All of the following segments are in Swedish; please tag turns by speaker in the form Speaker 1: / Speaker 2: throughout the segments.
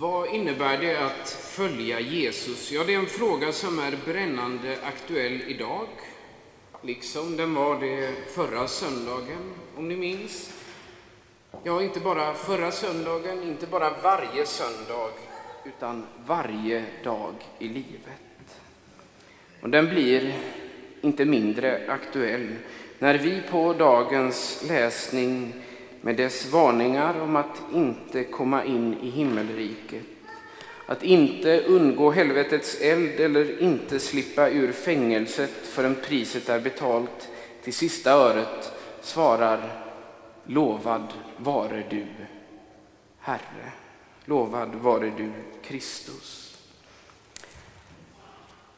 Speaker 1: Vad innebär det att följa Jesus? Ja, det är en fråga som är brännande aktuell idag, liksom den var det förra söndagen, om ni minns. Ja, inte bara förra söndagen, inte bara varje söndag, utan varje dag i livet. Och den blir inte mindre aktuell när vi på dagens läsning med dess varningar om att inte komma in i himmelriket, att inte undgå helvetets eld eller inte slippa ur fängelset förrän priset är betalt till sista öret, svarar Lovad vare du, Herre. Lovad vare du, Kristus.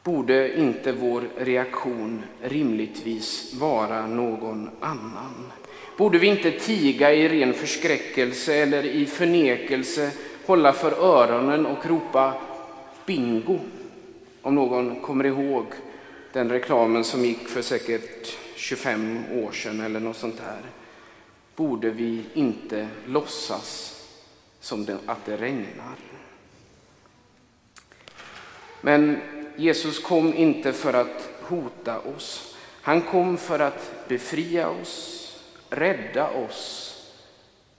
Speaker 1: Borde inte vår reaktion rimligtvis vara någon annan? Borde vi inte tiga i ren förskräckelse eller i förnekelse, hålla för öronen och ropa bingo? Om någon kommer ihåg den reklamen som gick för säkert 25 år sedan eller något sånt där. Borde vi inte låtsas som att det regnar? Men Jesus kom inte för att hota oss. Han kom för att befria oss, rädda oss,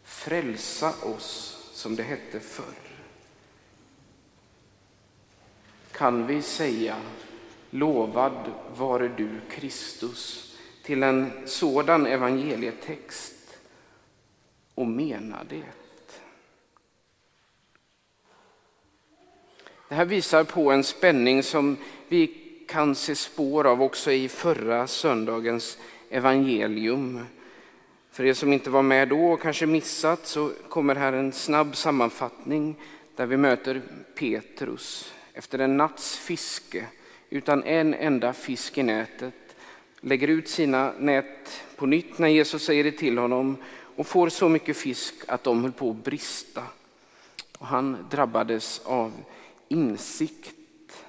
Speaker 1: frälsa oss, som det hette förr. Kan vi säga lovad vare du Kristus till en sådan evangelietext och mena det? Det här visar på en spänning som vi kan se spår av också i förra söndagens evangelium. För er som inte var med då och kanske missat så kommer här en snabb sammanfattning där vi möter Petrus efter en natts fiske utan en enda fisk i nätet lägger ut sina nät på nytt när Jesus säger det till honom och får så mycket fisk att de höll på att brista. Och han drabbades av insikt,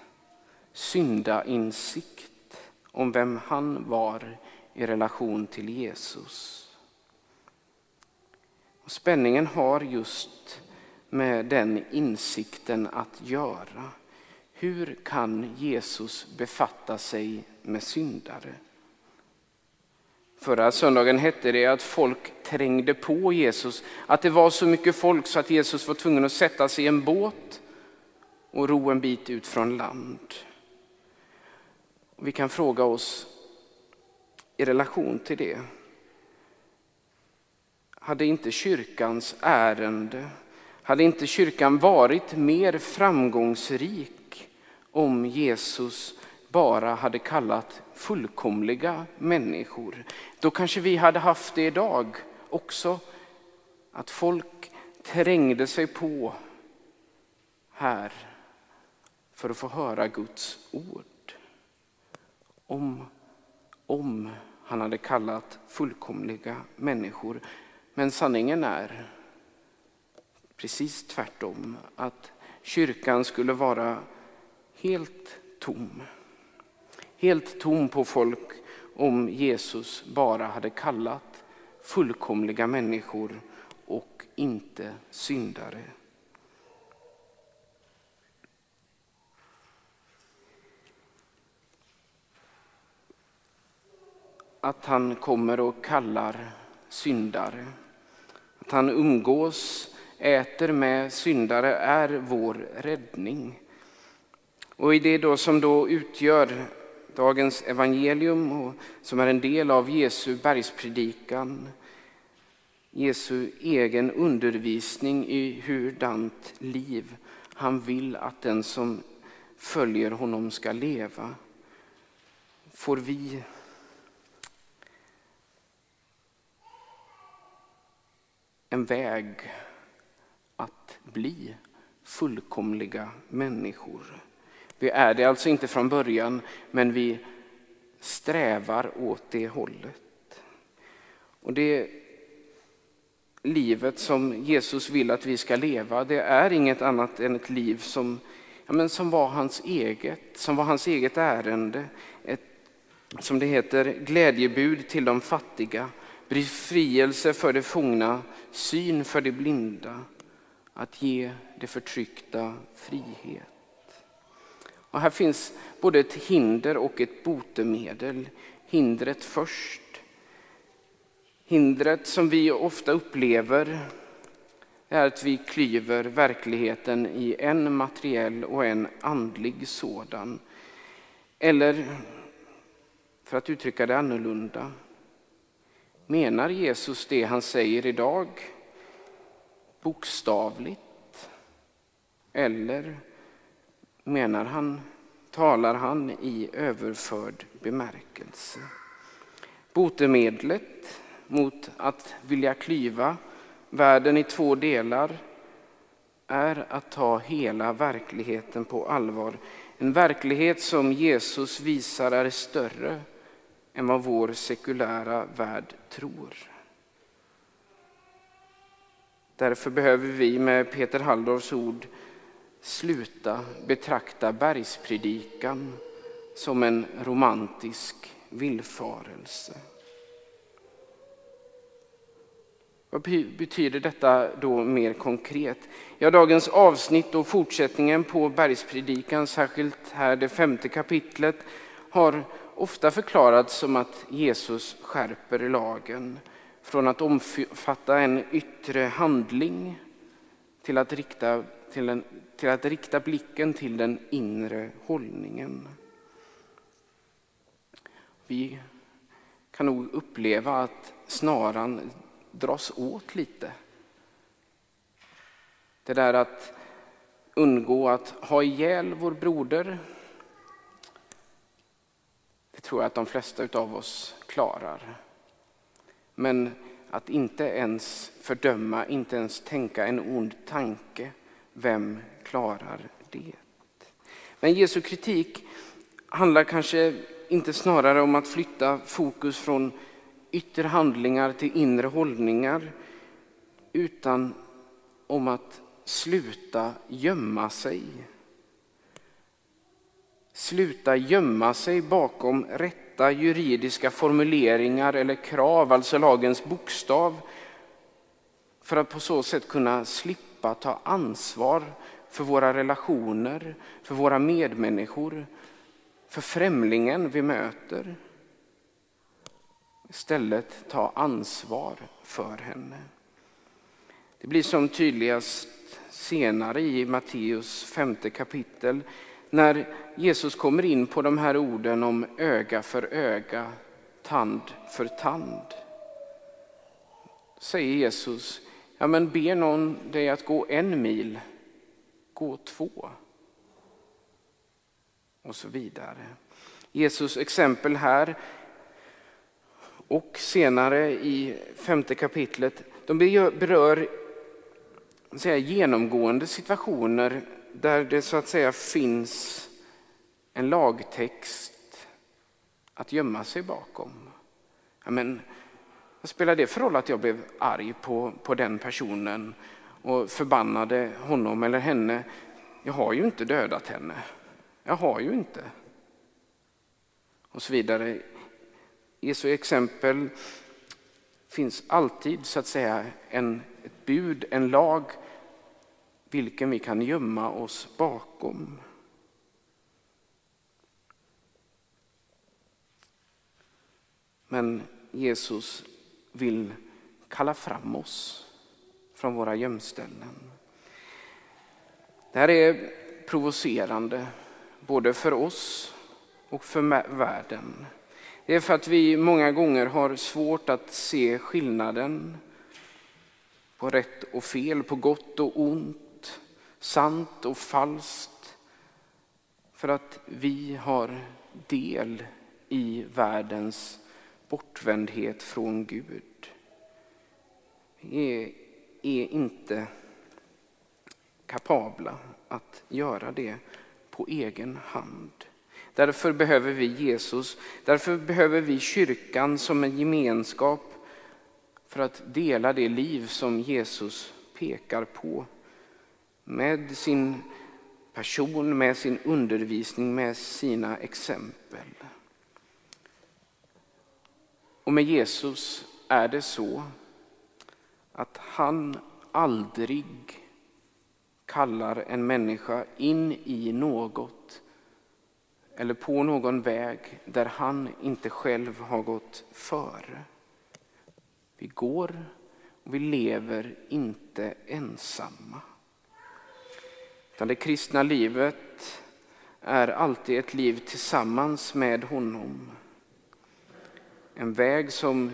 Speaker 1: syndainsikt om vem han var i relation till Jesus. Och spänningen har just med den insikten att göra. Hur kan Jesus befatta sig med syndare? Förra söndagen hette det att folk trängde på Jesus, att det var så mycket folk så att Jesus var tvungen att sätta sig i en båt och ro en bit ut från land. Vi kan fråga oss i relation till det. Hade inte kyrkans ärende, hade inte kyrkan varit mer framgångsrik om Jesus bara hade kallat fullkomliga människor. Då kanske vi hade haft det idag också. Att folk trängde sig på här för att få höra Guds ord. Om, om han hade kallat fullkomliga människor. Men sanningen är precis tvärtom, att kyrkan skulle vara helt tom. Helt tom på folk om Jesus bara hade kallat fullkomliga människor och inte syndare. Att han kommer och kallar syndare. Att han umgås, äter med syndare är vår räddning. Och i det då som då utgör dagens evangelium och som är en del av Jesu bergspredikan, Jesu egen undervisning i hurdant liv han vill att den som följer honom ska leva, får vi en väg att bli fullkomliga människor. Vi är det alltså inte från början, men vi strävar åt det hållet. Och det livet som Jesus vill att vi ska leva, det är inget annat än ett liv som, ja, men som var hans eget, som var hans eget ärende. Ett, som det heter, glädjebud till de fattiga, befrielse för de fångna, syn för de blinda, att ge det förtryckta frihet. Och här finns både ett hinder och ett botemedel. Hindret först. Hindret som vi ofta upplever är att vi klyver verkligheten i en materiell och en andlig sådan. Eller, för att uttrycka det annorlunda, menar Jesus det han säger idag bokstavligt? Eller menar han, talar han i överförd bemärkelse? Botemedlet mot att vilja klyva världen i två delar är att ta hela verkligheten på allvar. En verklighet som Jesus visar är större än vad vår sekulära värld tror. Därför behöver vi med Peter Halldorfs ord sluta betrakta bergspredikan som en romantisk villfarelse. Vad betyder detta då mer konkret? Ja, dagens avsnitt och fortsättningen på bergspredikan, särskilt här det femte kapitlet, har ofta förklarats som att Jesus skärper lagen från att omfatta en yttre handling till att rikta, till, en, till att rikta blicken till den inre hållningen. Vi kan nog uppleva att snaran dras åt lite. Det där att undgå att ha ihjäl vår broder, tror jag att de flesta av oss klarar. Men att inte ens fördöma, inte ens tänka en ond tanke, vem klarar det? Men Jesu kritik handlar kanske inte snarare om att flytta fokus från yttre handlingar till inre hållningar utan om att sluta gömma sig. Sluta gömma sig bakom rätta juridiska formuleringar eller krav, alltså lagens bokstav, för att på så sätt kunna slippa ta ansvar för våra relationer, för våra medmänniskor, för främlingen vi möter istället ta ansvar för henne. Det blir som tydligast senare i Matteus femte kapitel när Jesus kommer in på de här orden om öga för öga, tand för tand. Säger Jesus, ja men ber någon dig att gå en mil, gå två. Och så vidare. Jesus exempel här och senare i femte kapitlet, de berör säga, genomgående situationer där det så att säga finns en lagtext att gömma sig bakom. Ja, men, vad spelar det för roll att jag blev arg på, på den personen och förbannade honom eller henne? Jag har ju inte dödat henne. Jag har ju inte. Och så vidare. Jesu exempel finns alltid så att säga en, ett bud, en lag, vilken vi kan gömma oss bakom. Men Jesus vill kalla fram oss från våra gömställen. Det här är provocerande, både för oss och för världen. Det är för att vi många gånger har svårt att se skillnaden på rätt och fel, på gott och ont, sant och falskt. För att vi har del i världens bortvändhet från Gud. Vi är inte kapabla att göra det på egen hand. Därför behöver vi Jesus. Därför behöver vi kyrkan som en gemenskap för att dela det liv som Jesus pekar på. Med sin person, med sin undervisning, med sina exempel. Och med Jesus är det så att han aldrig kallar en människa in i något eller på någon väg där han inte själv har gått före. Vi går och vi lever inte ensamma. Utan det kristna livet är alltid ett liv tillsammans med honom. En väg som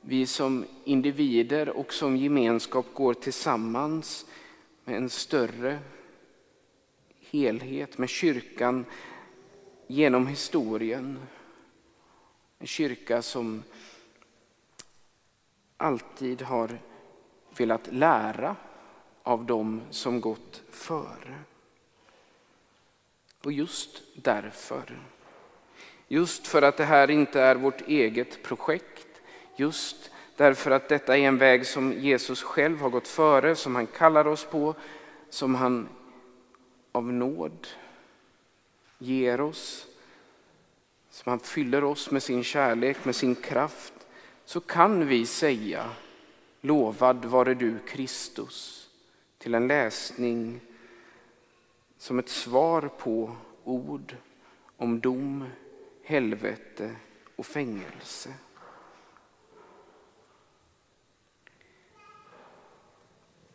Speaker 1: vi som individer och som gemenskap går tillsammans med en större helhet, med kyrkan genom historien. En kyrka som alltid har velat lära av dem som gått före. Och just därför, just för att det här inte är vårt eget projekt, just därför att detta är en väg som Jesus själv har gått före, som han kallar oss på, som han av nåd ger oss, som han fyller oss med sin kärlek, med sin kraft, så kan vi säga lovad vare du Kristus till en läsning som ett svar på ord om dom, helvete och fängelse.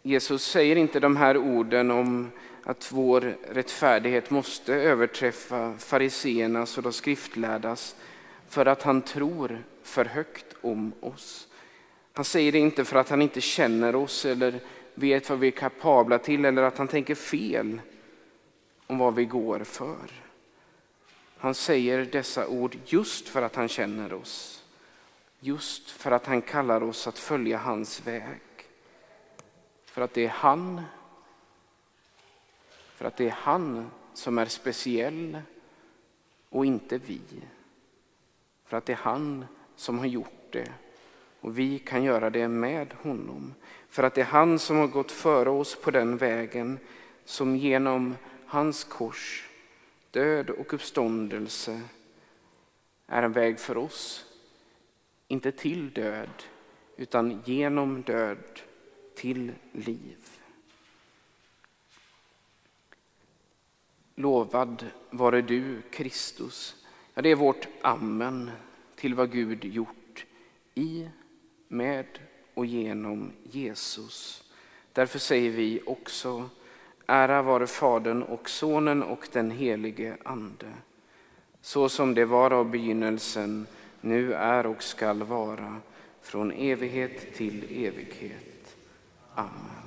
Speaker 1: Jesus säger inte de här orden om att vår rättfärdighet måste överträffa fariseernas och de skriftlärdas för att han tror för högt om oss. Han säger det inte för att han inte känner oss eller vet vad vi är kapabla till eller att han tänker fel om vad vi går för. Han säger dessa ord just för att han känner oss. Just för att han kallar oss att följa hans väg. För att det är han för att det är han som är speciell och inte vi. För att det är han som har gjort det och vi kan göra det med honom. För att det är han som har gått före oss på den vägen som genom hans kors, död och uppståndelse är en väg för oss. Inte till död, utan genom död till liv. Lovad vare du, Kristus. Ja, det är vårt amen till vad Gud gjort i, med och genom Jesus. Därför säger vi också ära vare Fadern och Sonen och den helige Ande. Så som det var av begynnelsen, nu är och skall vara, från evighet till evighet. Amen.